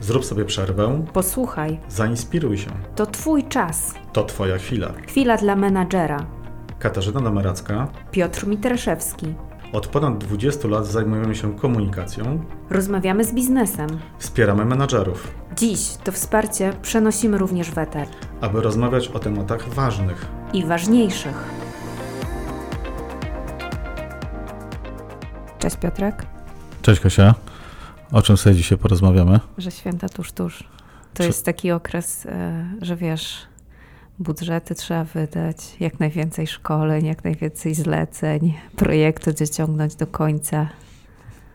Zrób sobie przerwę, Posłuchaj, zainspiruj się. to Twój czas. To Twoja chwila. Chwila dla menadżera. Katarzyna Dameracka. Piotr Mitraszewski. Od ponad 20 lat zajmujemy się komunikacją, Rozmawiamy z biznesem. wspieramy menadżerów, Dziś to wsparcie przenosimy również w eter. aby rozmawiać o tematach ważnych. I ważniejszych. Cześć Piotrek. Cześć Kasia. O czym sobie dzisiaj porozmawiamy? Że święta tuż, tuż. To Czy- jest taki okres, e, że wiesz, budżety trzeba wydać, jak najwięcej szkoleń, jak najwięcej zleceń, projekty dociągnąć do końca.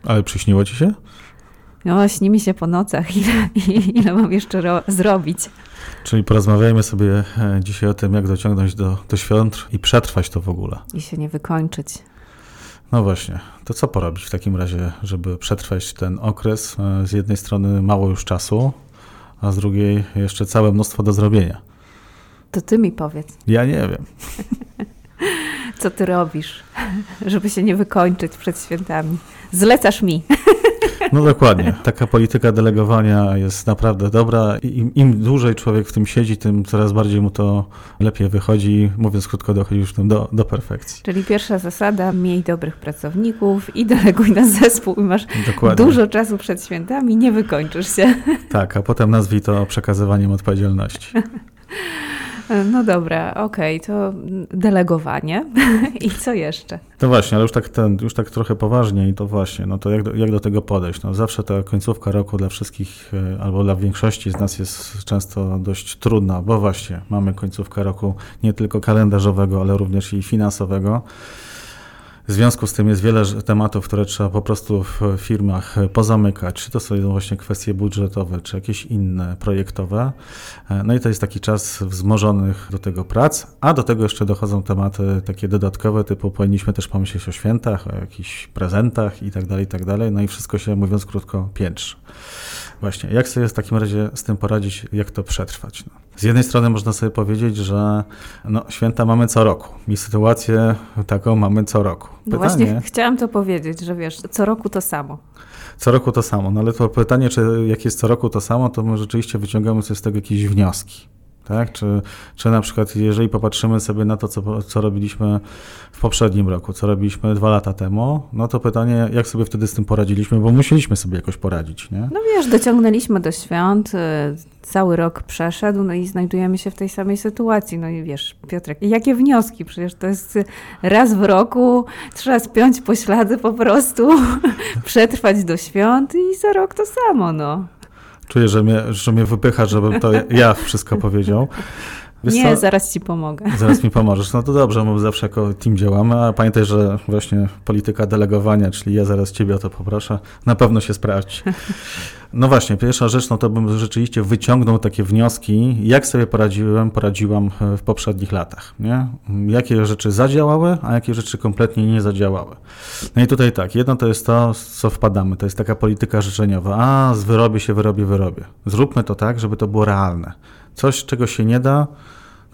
Ale przyśniło Ci się? No, śni mi się po nocach, ile, ile mam jeszcze ro- zrobić. Czyli porozmawiajmy sobie e, dzisiaj o tym, jak dociągnąć do, do świąt i przetrwać to w ogóle. I się nie wykończyć. No właśnie, to co porobić w takim razie, żeby przetrwać ten okres? E, Z jednej strony mało już czasu, a z drugiej jeszcze całe mnóstwo do zrobienia. To ty mi powiedz, Ja nie wiem. co ty robisz, żeby się nie wykończyć przed świętami. Zlecasz mi. No dokładnie. Taka polityka delegowania jest naprawdę dobra im, im dłużej człowiek w tym siedzi, tym coraz bardziej mu to lepiej wychodzi. Mówiąc krótko, dochodzi już do, do perfekcji. Czyli pierwsza zasada, miej dobrych pracowników i deleguj na zespół i masz Dokładnie. dużo czasu przed świętami, nie wykończysz się. Tak, a potem nazwij to przekazywaniem odpowiedzialności. No dobra, okej, to delegowanie. I co jeszcze? No właśnie, ale już tak, ten, już tak trochę poważniej, to właśnie, no to jak do, jak do tego podejść? No zawsze ta końcówka roku dla wszystkich, e, albo dla większości z nas jest często dość trudna, bo właśnie mamy końcówkę roku nie tylko kalendarzowego, ale również i finansowego. W związku z tym jest wiele tematów, które trzeba po prostu w firmach pozamykać, czy to są właśnie kwestie budżetowe, czy jakieś inne projektowe. E, No i to jest taki czas wzmożonych do tego prac, a do tego jeszcze dochodzą tematy takie dodatkowe, typu powinniśmy też pomyśleć o świętach, o jakichś prezentach i tak dalej, i tak dalej. No i wszystko się, mówiąc krótko, piętrzy. Właśnie, jak sobie w takim razie z tym poradzić, jak to przetrwać? No. Z jednej strony można sobie powiedzieć, że no, święta mamy co roku i sytuację taką mamy co roku. No właśnie chciałam to powiedzieć, że wiesz, co roku to samo. Co roku to samo, no ale to pytanie, czy jak jest co roku to samo, to my rzeczywiście wyciągamy sobie z tego jakieś wnioski. Tak? Czy, czy na przykład, jeżeli popatrzymy sobie na to, co, co robiliśmy w poprzednim roku, co robiliśmy dwa lata temu, no to pytanie, jak sobie wtedy z tym poradziliśmy, bo musieliśmy sobie jakoś poradzić, nie? No wiesz, dociągnęliśmy do świąt, y, cały rok przeszedł, no i znajdujemy się w tej samej sytuacji. No i wiesz, Piotrek, jakie wnioski? Przecież to jest raz w roku, trzeba spiąć poślady po prostu, przetrwać do świąt i za rok to samo, no. Czuję, że mnie, że mnie wypycha, żebym to ja wszystko powiedział. Wiesz Nie, co? zaraz ci pomogę. Zaraz mi pomożesz. No to dobrze, my zawsze jako team działamy, a pamiętaj, że właśnie polityka delegowania, czyli ja zaraz ciebie o to poproszę, na pewno się sprawdzi. No właśnie, pierwsza rzecz, no to bym rzeczywiście wyciągnął takie wnioski, jak sobie poradziłem, poradziłam w poprzednich latach, nie? Jakie rzeczy zadziałały, a jakie rzeczy kompletnie nie zadziałały. No i tutaj tak, jedno to jest to, co wpadamy, to jest taka polityka życzeniowa, a wyrobię się, wyrobię, wyrobię. Zróbmy to tak, żeby to było realne. Coś, czego się nie da,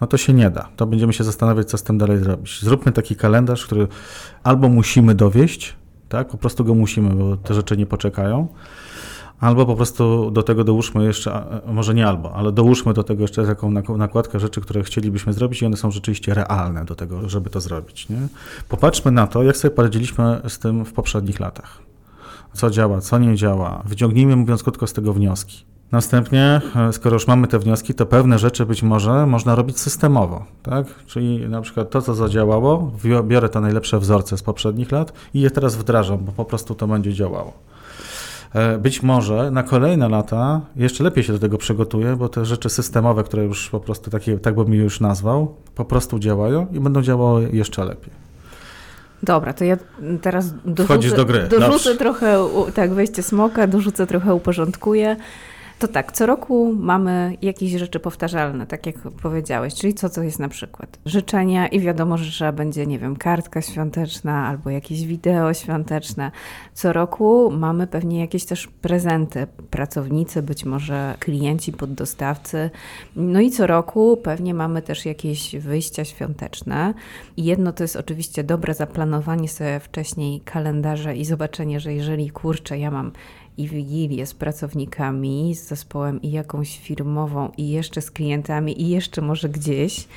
no to się nie da. To będziemy się zastanawiać, co z tym dalej zrobić. Zróbmy taki kalendarz, który albo musimy dowieść, tak, po prostu go musimy, bo te rzeczy nie poczekają, albo po prostu do tego dołóżmy jeszcze, a może nie albo, ale dołóżmy do tego jeszcze taką nak- nakładkę rzeczy, które chcielibyśmy zrobić i one są rzeczywiście realne do tego, żeby to zrobić. Nie? Popatrzmy na to, jak sobie poradziliśmy z tym w poprzednich latach. Co działa, co nie działa. Wyciągnijmy, mówiąc krótko, z tego wnioski. Następnie, e, skoro już mamy te wnioski, to pewne rzeczy być może można robić systemowo, tak? Czyli na przykład to, co zadziałało, biorę te najlepsze wzorce z poprzednich lat i je teraz wdrażam, bo po prostu to będzie działało. E, Być może na kolejne lata jeszcze lepiej się do tego przygotuję, bo te rzeczy systemowe, które już po prostu takie, tak bym je już nazwał, po prostu działają i będą działały jeszcze lepiej. Dobra, to ja teraz dorzucę, do gry, dorzucę dobrze. trochę, tak, wejście smoka, dorzucę trochę, uporządkuję. To tak, co roku mamy jakieś rzeczy powtarzalne, tak jak powiedziałeś, czyli co to jest na przykład życzenia i wiadomo, że trzeba będzie, nie wiem, kartka świąteczna albo jakieś wideo świąteczne. Co roku mamy pewnie jakieś też prezenty, pracownicy, być może klienci, poddostawcy. No i co roku pewnie mamy też jakieś wyjścia świąteczne. I jedno to jest oczywiście dobre zaplanowanie sobie wcześniej kalendarza i zobaczenie, że jeżeli kurczę, ja mam i wigilię z pracownikami, z zespołem i jakąś firmową, i jeszcze z klientami, i jeszcze może gdzieś,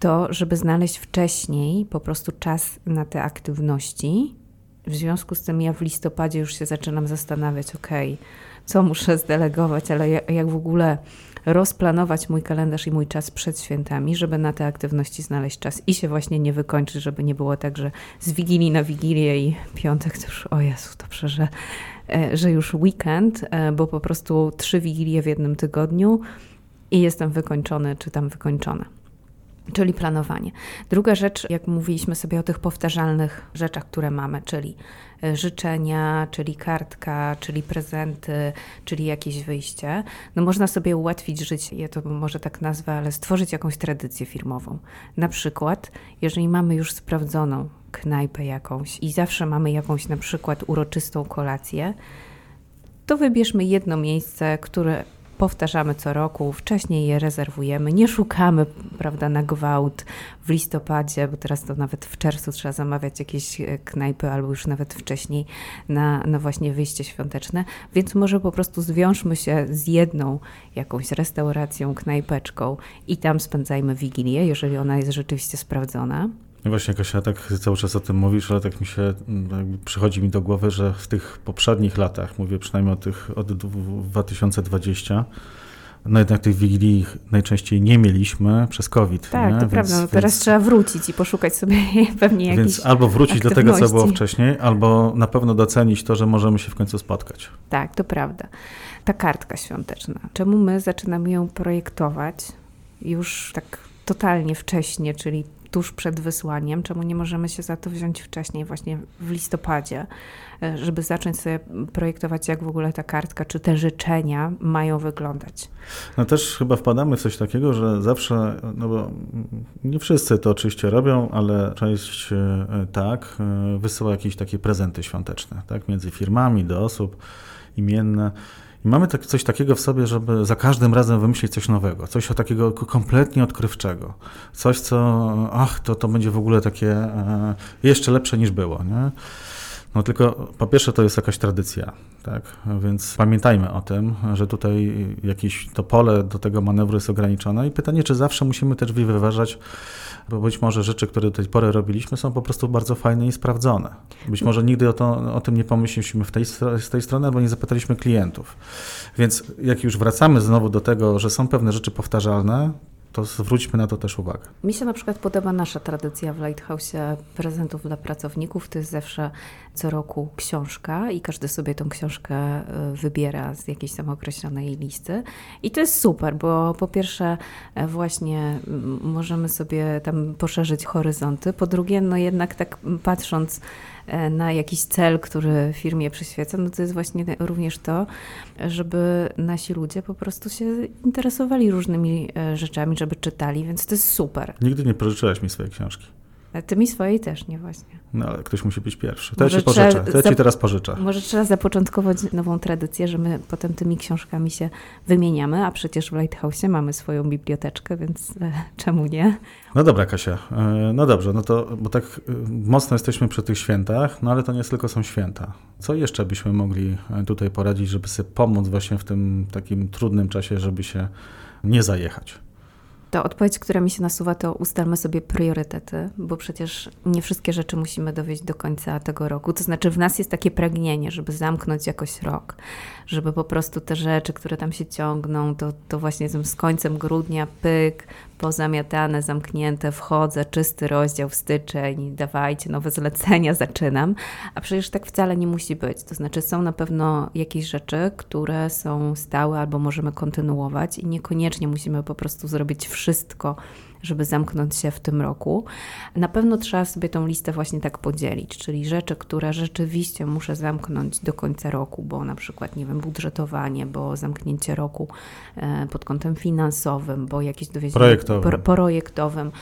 to żeby znaleźć wcześniej po prostu czas na te aktywności. W związku z tym ja w listopadzie już się zaczynam zastanawiać, ok, co muszę zdelegować, ale jak w ogóle rozplanować mój kalendarz i mój czas przed świętami, żeby na te aktywności znaleźć czas i się właśnie nie wykończyć, żeby nie było tak, że z wigilii na wigilię i piątek to już, o Jezu, dobrze, że, e, że już weekend, e, bo po prostu trzy wigilie w jednym tygodniu i jestem wykończony czy tam wykończona czyli planowanie. Druga rzecz, jak mówiliśmy sobie o tych powtarzalnych rzeczach, które mamy, czyli e, życzenia, czyli kartka, czyli prezenty, czyli jakieś wyjście, no można sobie ułatwić życie, ja to może tak nazwę, ale stworzyć jakąś tradycję firmową. Na przykład, jeżeli mamy już sprawdzoną knajpę jakąś i zawsze mamy jakąś na przykład uroczystą kolację, to wybierzmy jedno miejsce, które powtarzamy co roku, wcześniej je rezerwujemy, nie szukamy, prawda, na gwałt w listopadzie, bo teraz to nawet w czerwcu trzeba zamawiać jakieś e, knajpy albo już nawet wcześniej na, na właśnie wyjście świąteczne, więc może po prostu zwiążmy się z jedną jakąś restauracją, knajpeczką i tam spędzajmy Wigilię, jeżeli ona jest rzeczywiście sprawdzona. No właśnie, Kasia, tak cały czas o tym mówisz, ale tak mi się, mm, przychodzi mi do głowy, że w tych poprzednich latach, mówię przynajmniej o tych od 2020, no jednak tych wigilii najczęściej nie mieliśmy przez COVID. Tak, nie? to więc, prawda. No teraz więc, trzeba wrócić i poszukać sobie pewnie jakichś Więc albo wrócić do tego, co było wcześniej, albo na pewno docenić to, że możemy się w końcu spotkać. Tak, to prawda. Ta kartka świąteczna. Czemu my zaczynamy ją projektować już tak totalnie wcześnie, czyli tuż przed wysłaniem, czemu nie możemy się za to wziąć wcześniej, właśnie w listopadzie, e, żeby zacząć sobie projektować, jak w ogóle ta kartka, czy te życzenia mają wyglądać. No też chyba wpadamy w coś takiego, że zawsze, no bo nie wszyscy to oczywiście robią, ale część e, tak, e, wysyła jakieś takie prezenty świąteczne, tak, między firmami, do osób imienne. Mamy tak, coś takiego w sobie, żeby za każdym razem wymyślić coś nowego, coś takiego kompletnie odkrywczego. Coś, co, ach, to, to będzie w ogóle takie e, jeszcze lepsze niż było. Nie? No tylko po pierwsze to jest jakaś tradycja, tak? Więc pamiętajmy o tym, że tutaj jakieś to pole do tego manewru jest ograniczone i pytanie, czy zawsze musimy też wyważać, bo być może rzeczy, które do tej pory robiliśmy są po prostu bardzo fajne i sprawdzone. Być może nigdy o, to, o tym nie pomyśleliśmy w tej, z tej strony, albo nie zapytaliśmy klientów. Więc jak już wracamy znowu do tego, że są pewne rzeczy powtarzalne, to zwróćmy na to też uwagę. Mi się na przykład podoba nasza tradycja w Lighthouse prezentów dla pracowników. To jest zawsze co roku książka i każdy sobie tą książkę y, wybiera z jakiejś tam określonej listy. I to jest super, bo po pierwsze e, właśnie możemy sobie tam poszerzyć horyzonty, po drugie no jednak tak patrząc na jakiś cel, który firmie przyświeca, no to jest właśnie również to, żeby nasi ludzie po prostu się interesowali różnymi e, rzeczami, żeby czytali, więc to jest super. Nigdy nie pożyczyłaś mi swojej książki. Ty mi swojej też nie właśnie. No ale ktoś musi być pierwszy. To może ja ci pożyczę. To ja ci teraz pożyczę. Może trzeba zapoczątkować nową tradycję, że my potem tymi książkami się wymieniamy, a przecież w Lighthouse mamy swoją biblioteczkę, więc e, czemu nie? No dobra, Kasia. E, no dobrze, no to, bo tak e, mocno jesteśmy przy tych świętach, no ale to nie tylko są święta. Co jeszcze byśmy mogli tutaj poradzić, żeby sobie pomóc właśnie w tym takim trudnym czasie, żeby się nie zajechać? To odpowiedź, która mi się nasuwa, to ustalmy sobie priorytety, bo przecież nie wszystkie rzeczy musimy dowieść do końca tego roku. To znaczy, w nas jest takie pragnienie, żeby zamknąć jakoś rok, żeby po prostu te rzeczy, które tam się ciągną, to, to właśnie z końcem grudnia, pyk, pozamiatane, zamknięte, wchodzę, czysty rozdział w styczeń, dawajcie nowe zlecenia, zaczynam. A przecież tak wcale nie musi być. To znaczy, są na pewno jakieś rzeczy, które są stałe albo możemy kontynuować i niekoniecznie musimy po prostu zrobić wszystko żeby zamknąć się w tym roku. Na pewno trzeba sobie tą listę właśnie tak podzielić, czyli rzeczy, które rzeczywiście muszę zamknąć do końca roku, bo na przykład, nie wiem, budżetowanie, bo zamknięcie roku e, pod kątem finansowym, bo jakieś dowiezienie projektowym. projektowym,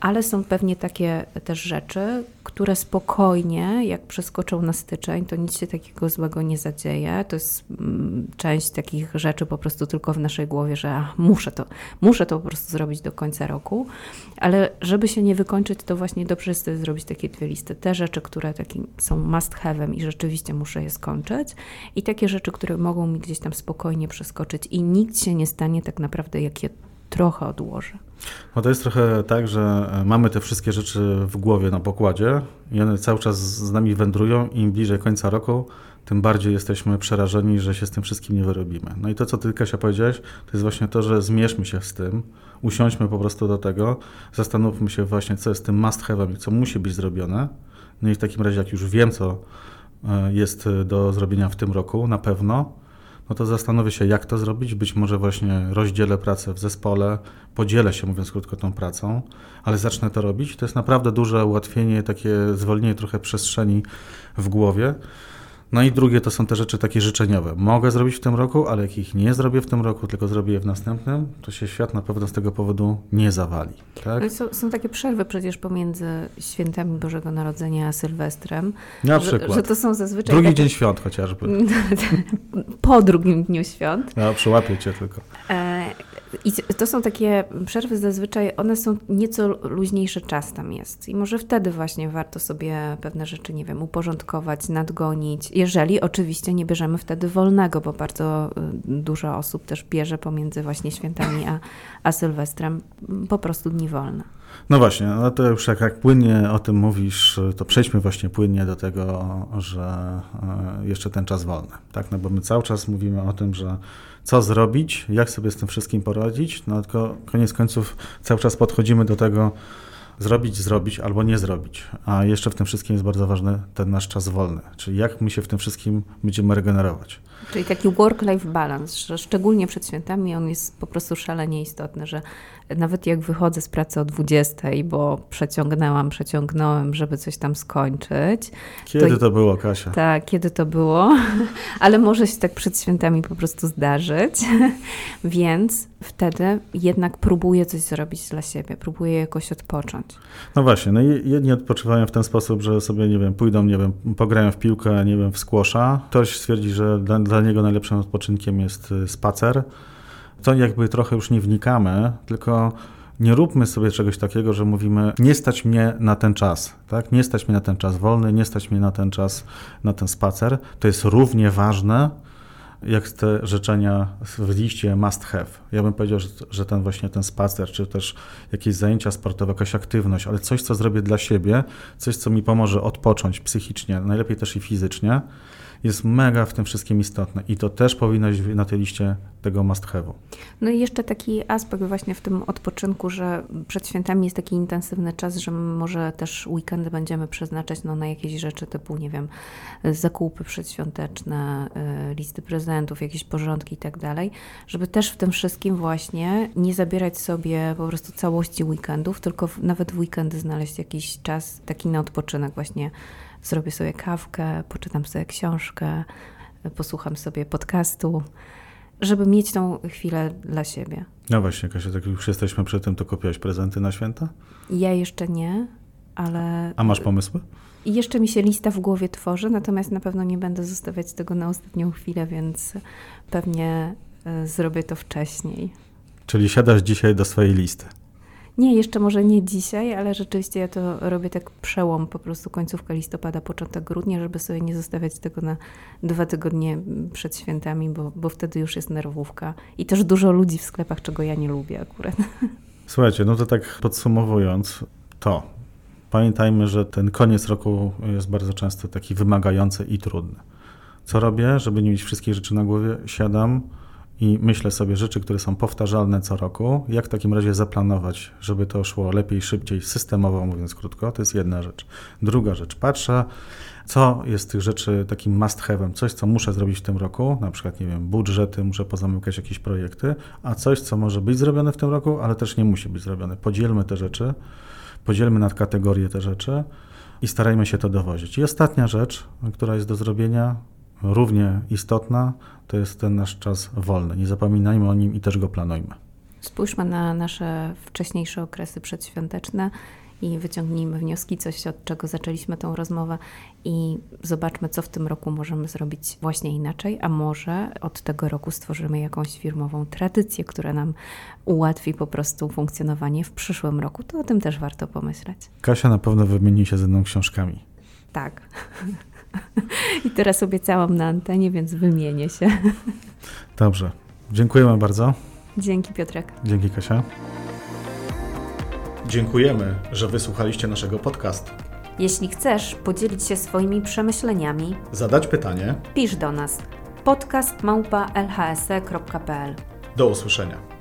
ale są pewnie takie też rzeczy, które spokojnie, jak przeskoczą na styczeń, to nic się takiego złego nie zadzieje. To jest mm, część takich rzeczy po prostu tylko w naszej głowie, że ach, muszę to, muszę to po prostu zrobić do końca roku. ale żeby się nie wykończyć, to właśnie dobrze jest zrobić takie dwie listy. Te rzeczy, które taki są must have'em i rzeczywiście muszę je skończyć i takie rzeczy, które mogą mi gdzieś tam spokojnie przeskoczyć i nikt się nie stanie tak naprawdę, jak je trochę odłożę. No to jest trochę tak, że e, mamy te wszystkie rzeczy w głowie na pokładzie i one cały czas z nami wędrują im bliżej końca roku, tym bardziej jesteśmy przerażeni, że się z tym wszystkim nie wyrobimy. No i to, co ty, Kasia, powiedziałeś, to jest właśnie to, że zmierzmy się z tym, usiądźmy po prostu do tego, zastanówmy się właśnie, co jest tym must have'em i co musi być zrobione. No i w takim razie, jak już wiem, co e, jest do zrobienia w tym roku, na pewno, no to zastanowię się, jak to zrobić. Być może właśnie rozdzielę pracę w zespole, podzielę się, mówiąc krótko, tą pracą, ale zacznę to robić. To jest naprawdę duże ułatwienie, takie zwolnienie trochę przestrzeni w głowie. No i drugie to są te rzeczy takie życzeniowe. Mogę zrobić w tym roku, ale jak ich nie zrobię w tym roku, tylko zrobię je w następnym, to się świat na pewno z tego powodu nie zawali. Tak? No są, są, takie przerwy przecież pomiędzy świętami Bożego Narodzenia a Sylwestrem. Na przykład. Że, że to są zazwyczaj. Drugi takie... dzień świąt chociażby. po drugim dniu świąt. No, przyłapię cię tylko. E, I to są takie przerwy zazwyczaj, one są nieco luźniejszy czas tam jest. I może wtedy właśnie warto sobie pewne rzeczy, nie wiem, uporządkować, nadgonić jeżeli oczywiście nie bierzemy wtedy wolnego, bo bardzo y, dużo osób też bierze pomiędzy właśnie świętami a, a Sylwestrem po prostu dni wolne. No właśnie, no to już jak, jak płynnie o tym mówisz, to przejdźmy właśnie płynnie do tego, że y, jeszcze ten czas wolny, tak? No bo my cały czas mówimy o tym, że co zrobić, jak sobie z tym wszystkim poradzić, no tylko koniec końców cały czas podchodzimy do tego, zrobić, zrobić albo nie zrobić. A jeszcze w tym wszystkim jest bardzo ważny ten nasz czas wolny, czyli jak my się w tym wszystkim będziemy regenerować. Czyli taki work-life balance, że szczególnie przed świętami on jest po prostu szalenie istotny, że nawet jak wychodzę z pracy o 20, bo przeciągnęłam, przeciągnąłem, żeby coś tam skończyć. Kiedy to, to było, Kasia? Tak, kiedy to było, ale może się tak przed świętami po prostu zdarzyć, więc wtedy jednak próbuję coś zrobić dla siebie, próbuję jakoś odpocząć. No właśnie, no jedni odpoczywają w ten sposób, że sobie, nie wiem, pójdą, nie wiem, pograją w piłkę, nie wiem, w skłosza. Ktoś stwierdzi, że dla, dla niego najlepszym odpoczynkiem jest y, spacer to jakby trochę już nie wnikamy, tylko nie róbmy sobie czegoś takiego, że mówimy, nie stać mnie na ten czas, tak? Nie stać mnie na ten czas wolny, nie stać mnie na ten czas, na ten spacer. To jest równie ważne, jak te życzenia w liście must have. Ja bym powiedział, że, że ten właśnie ten spacer, czy też jakieś zajęcia sportowe, jakaś aktywność, ale coś, co zrobię dla siebie, coś, co mi pomoże odpocząć psychicznie, najlepiej też i fizycznie, jest mega w tym wszystkim istotne i to też powinno być na tej liście tego must have'u. No i jeszcze taki aspekt właśnie w tym odpoczynku, że przed świętami jest taki intensywny czas, że może też weekendy będziemy przeznaczać no, na jakieś rzeczy typu, nie wiem, zakupy przedświąteczne, y, listy prezentów, jakieś porządki i tak dalej, żeby też w tym wszystkim właśnie nie zabierać sobie po prostu całości weekendów, tylko nawet w weekendy znaleźć jakiś czas taki na odpoczynek właśnie zrobię sobie kawkę, poczytam sobie książkę, posłucham sobie podcastu, żeby mieć tą chwilę dla siebie. No właśnie, Kasia, tak już jesteśmy przy tym, to kupiłaś prezenty na święta? Ja jeszcze nie, ale... A masz pomysły? I jeszcze mi się lista w głowie tworzy, natomiast na pewno nie będę zostawiać tego na ostatnią chwilę, więc pewnie e, zrobię to wcześniej. Czyli siadasz dzisiaj do swojej listy? Nie, jeszcze może nie dzisiaj, ale rzeczywiście ja to robię tak przełom, po prostu końcówka listopada, początek grudnia, żeby sobie nie zostawiać tego na dwa tygodnie przed świętami, bo, bo wtedy już jest nerwówka. I też dużo ludzi w sklepach, czego ja nie lubię akurat. Słuchajcie, no to tak podsumowując, to pamiętajmy, że ten koniec roku jest bardzo często taki wymagający i trudny. Co robię, żeby nie mieć wszystkich rzeczy na głowie? Siadam, i myślę sobie rzeczy, które są powtarzalne co roku, jak w takim razie zaplanować, żeby to szło lepiej, szybciej, systemowo, mówiąc krótko, to jest jedna rzecz. Druga rzecz, patrzę, co jest tych rzeczy takim must have'em, coś, co muszę zrobić w tym roku, na przykład, nie wiem, budżety, muszę pozamykać jakieś projekty, a coś, co może być zrobione w tym roku, ale też nie musi być zrobione. Podzielmy te rzeczy, podzielmy na kategorie te rzeczy i starajmy się to dowozić. I ostatnia rzecz, która jest do zrobienia, równie istotna, to jest ten nasz czas wolny. Nie zapominajmy o nim i też go planujmy. Spójrzmy na nasze wcześniejsze okresy przedświąteczne i wyciągnijmy wnioski, coś od czego zaczęliśmy tą rozmowę i zobaczmy, co w tym roku możemy zrobić właśnie inaczej, a może od tego roku stworzymy jakąś firmową tradycję, która nam ułatwi po prostu funkcjonowanie w przyszłym roku. To o tym też warto pomyśleć. Kasia na pewno wymieni się ze mną książkami. Tak. I teraz obiecałam na antenie, więc wymienię się. Dobrze. Dziękujemy bardzo. Dzięki Piotrek. Dzięki Kasia. Dziękujemy, że wysłuchaliście naszego podcastu. Jeśli chcesz podzielić się swoimi przemyśleniami, Zadać pytanie. pisz do nas podcast małpa lhse.pl. Do usłyszenia.